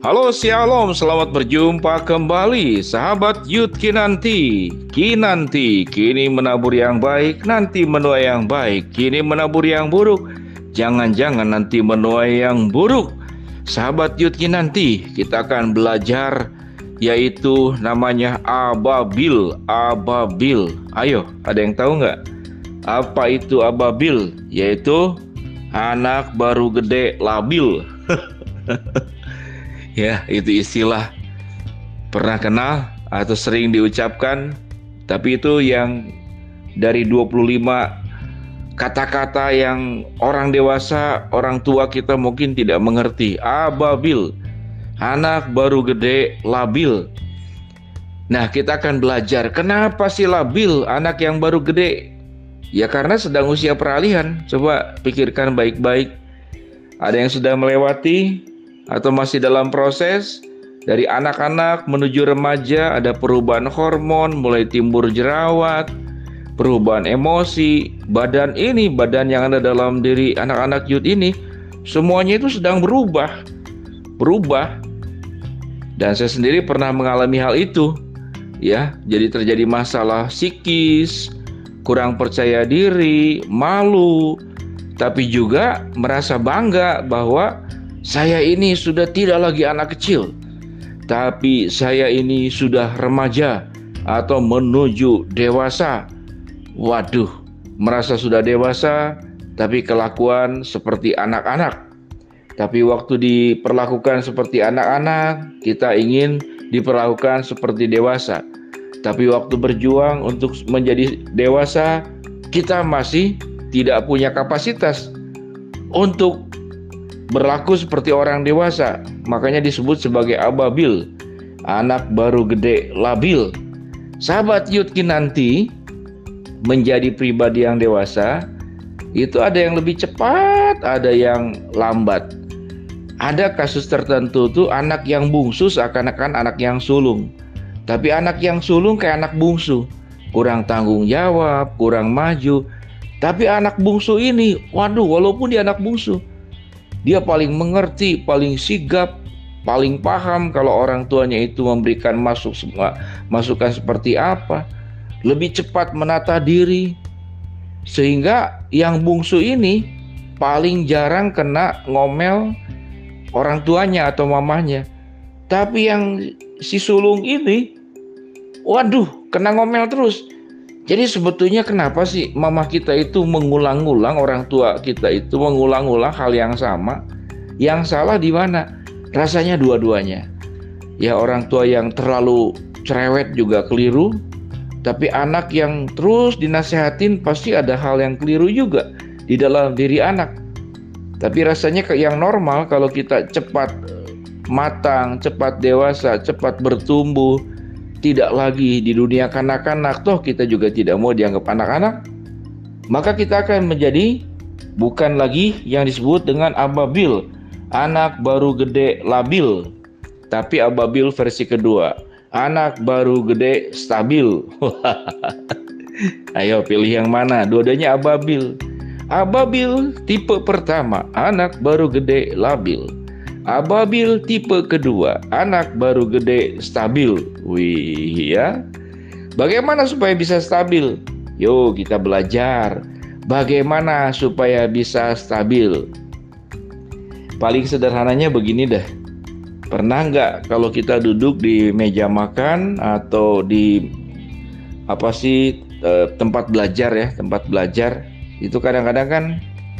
Halo Shalom, selamat berjumpa kembali Sahabat Yud Kinanti. Kinanti, kini menabur yang baik, nanti menuai yang baik. Kini menabur yang buruk, jangan-jangan nanti menuai yang buruk. Sahabat Yud Kinanti, kita akan belajar Yaitu namanya ababil. Ababil. Ayo, ada yang tahu nggak? Apa itu ababil? Yaitu anak baru gede labil ya itu istilah pernah kenal atau sering diucapkan tapi itu yang dari 25 kata-kata yang orang dewasa, orang tua kita mungkin tidak mengerti. Ababil, anak baru gede, labil. Nah, kita akan belajar kenapa sih labil anak yang baru gede? Ya karena sedang usia peralihan. Coba pikirkan baik-baik. Ada yang sudah melewati, atau masih dalam proses dari anak-anak menuju remaja ada perubahan hormon mulai timbul jerawat perubahan emosi badan ini badan yang ada dalam diri anak-anak youth ini semuanya itu sedang berubah berubah. Dan saya sendiri pernah mengalami hal itu ya. Jadi terjadi masalah psikis kurang percaya diri malu tapi juga merasa bangga bahwa saya ini sudah tidak lagi anak kecil, tapi saya ini sudah remaja atau menuju dewasa. Waduh, merasa sudah dewasa, tapi kelakuan seperti anak-anak. Tapi waktu diperlakukan seperti anak-anak, kita ingin diperlakukan seperti dewasa. Tapi waktu berjuang untuk menjadi dewasa, kita masih tidak punya kapasitas untuk berlaku seperti orang dewasa, makanya disebut sebagai ababil, anak baru gede labil. Sahabat Yudki nanti menjadi pribadi yang dewasa, itu ada yang lebih cepat, ada yang lambat. Ada kasus tertentu tuh anak yang bungsu seakan-akan anak yang sulung. Tapi anak yang sulung kayak anak bungsu, kurang tanggung jawab, kurang maju. Tapi anak bungsu ini, waduh, walaupun dia anak bungsu, dia paling mengerti, paling sigap, paling paham kalau orang tuanya itu memberikan masuk semua masukan seperti apa. Lebih cepat menata diri. Sehingga yang bungsu ini paling jarang kena ngomel orang tuanya atau mamanya. Tapi yang si sulung ini waduh, kena ngomel terus. Jadi sebetulnya kenapa sih mama kita itu mengulang-ulang orang tua kita itu mengulang-ulang hal yang sama? Yang salah di mana? Rasanya dua-duanya. Ya orang tua yang terlalu cerewet juga keliru, tapi anak yang terus dinasehatin pasti ada hal yang keliru juga di dalam diri anak. Tapi rasanya yang normal kalau kita cepat matang, cepat dewasa, cepat bertumbuh, tidak lagi di dunia kanak-kanak, toh kita juga tidak mau dianggap anak-anak, maka kita akan menjadi bukan lagi yang disebut dengan ababil, anak baru gede labil, tapi ababil versi kedua, anak baru gede stabil. Ayo pilih yang mana? Dua-duanya ababil. Ababil tipe pertama, anak baru gede labil. Ababil tipe kedua, anak baru gede stabil. Wih ya. Bagaimana supaya bisa stabil? Yuk kita belajar. Bagaimana supaya bisa stabil? Paling sederhananya begini deh. Pernah nggak kalau kita duduk di meja makan atau di apa sih eh, tempat belajar ya, tempat belajar itu kadang-kadang kan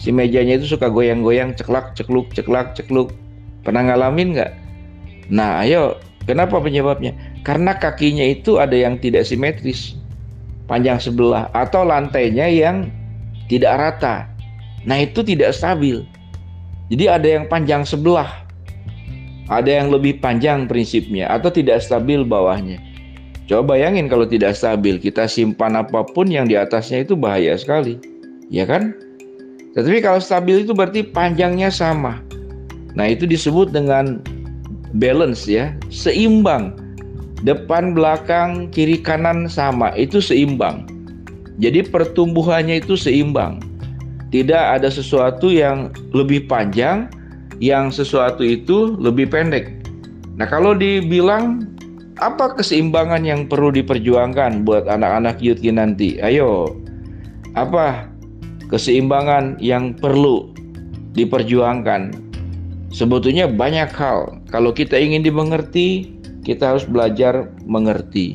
si mejanya itu suka goyang-goyang, ceklak, cekluk, ceklak, cekluk Pernah ngalamin nggak? Nah, ayo, kenapa penyebabnya? Karena kakinya itu ada yang tidak simetris, panjang sebelah, atau lantainya yang tidak rata. Nah, itu tidak stabil. Jadi ada yang panjang sebelah, ada yang lebih panjang prinsipnya, atau tidak stabil bawahnya. Coba bayangin kalau tidak stabil, kita simpan apa pun yang di atasnya itu bahaya sekali. Ya kan? Tetapi kalau stabil itu berarti panjangnya sama. Nah, itu disebut dengan balance ya, seimbang. Depan, belakang, kiri, kanan sama, itu seimbang. Jadi pertumbuhannya itu seimbang. Tidak ada sesuatu yang lebih panjang, yang sesuatu itu lebih pendek. Nah, kalau dibilang apa keseimbangan yang perlu diperjuangkan buat anak-anak youth nanti? Ayo, apa keseimbangan yang perlu diperjuangkan? Sebetulnya banyak hal. Kalau kita ingin dimengerti, kita harus belajar mengerti.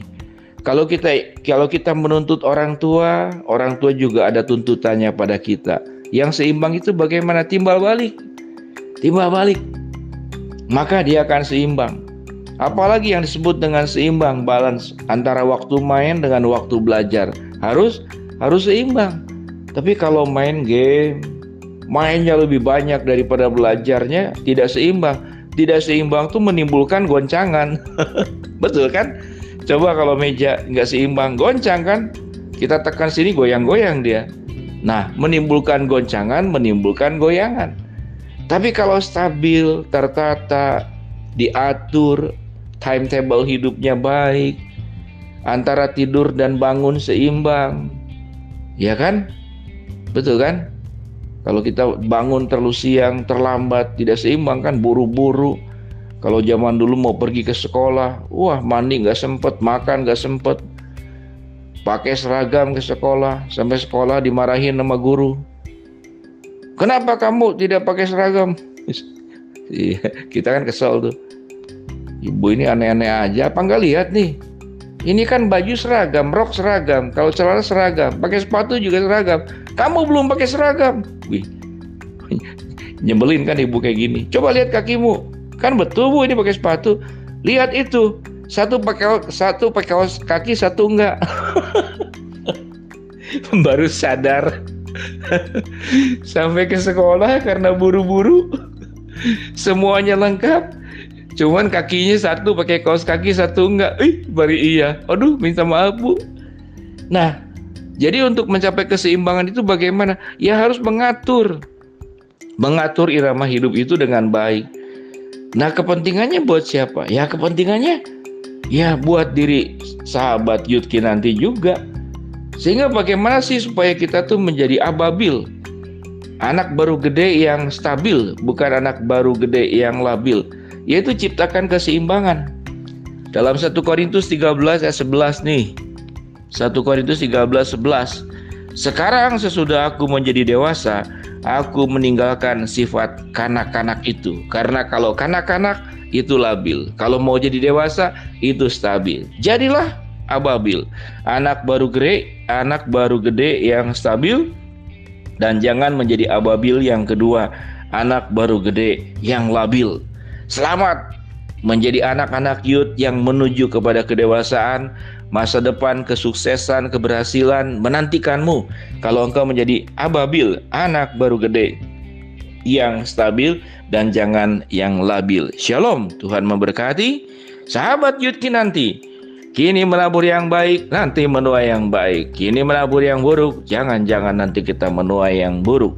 Kalau kita kalau kita menuntut orang tua, orang tua juga ada tuntutannya pada kita. Yang seimbang itu bagaimana? Timbal balik. Timbal balik. Maka dia akan seimbang. Apalagi yang disebut dengan seimbang balance antara waktu main dengan waktu belajar harus harus seimbang. Tapi kalau main game, mainnya lebih banyak daripada belajarnya, tidak seimbang. Tidak seimbang tuh menimbulkan goncangan. Betul kan? Coba kalau meja nggak seimbang, goncang kan? Kita tekan sini goyang-goyang dia. Nah, menimbulkan goncangan, menimbulkan goyangan. Tapi kalau stabil, tertata, diatur, timetable hidupnya baik, antara tidur dan bangun seimbang. Ya kan? Betul kan? Kalau kita bangun terlalu siang, terlambat, tidak seimbang kan buru-buru. Kalau zaman dulu mau pergi ke sekolah, wah mandi nggak sempet, makan nggak sempet, pakai seragam ke sekolah, sampai sekolah dimarahin sama guru. Kenapa kamu tidak pakai seragam? Iya, kita kan kesel tuh. Ibu ini aneh-aneh aja, apa nggak lihat nih? Ini kan baju seragam, rok seragam, kalau celana seragam, pakai sepatu juga seragam. Kamu belum pakai seragam. Wih, nyebelin kan ibu kayak gini. Coba lihat kakimu, kan betul bu ini pakai sepatu. Lihat itu, satu pakai satu pakai kaos kaki, satu enggak. Baru sadar sampai ke sekolah karena buru-buru semuanya lengkap Cuman kakinya satu pakai kaos kaki satu enggak. Ih, bari iya. Aduh, minta maaf, Bu. Nah, jadi untuk mencapai keseimbangan itu bagaimana? Ya harus mengatur. Mengatur irama hidup itu dengan baik. Nah, kepentingannya buat siapa? Ya kepentingannya ya buat diri sahabat Yudki nanti juga. Sehingga bagaimana sih supaya kita tuh menjadi ababil? Anak baru gede yang stabil, bukan anak baru gede yang labil yaitu ciptakan keseimbangan. Dalam 1 Korintus 13 ayat 11 nih. 1 Korintus 13 11. Sekarang sesudah aku menjadi dewasa, aku meninggalkan sifat kanak-kanak itu. Karena kalau kanak-kanak itu labil. Kalau mau jadi dewasa itu stabil. Jadilah ababil. Anak baru gede, anak baru gede yang stabil dan jangan menjadi ababil yang kedua, anak baru gede yang labil. Selamat menjadi anak-anak youth yang menuju kepada kedewasaan, masa depan, kesuksesan, keberhasilan menantikanmu. Kalau engkau menjadi ababil, anak baru gede yang stabil dan jangan yang labil. Shalom, Tuhan memberkati. Sahabat youth nanti, kini menabur yang baik, nanti menuai yang baik. Kini menabur yang buruk, jangan-jangan nanti kita menuai yang buruk.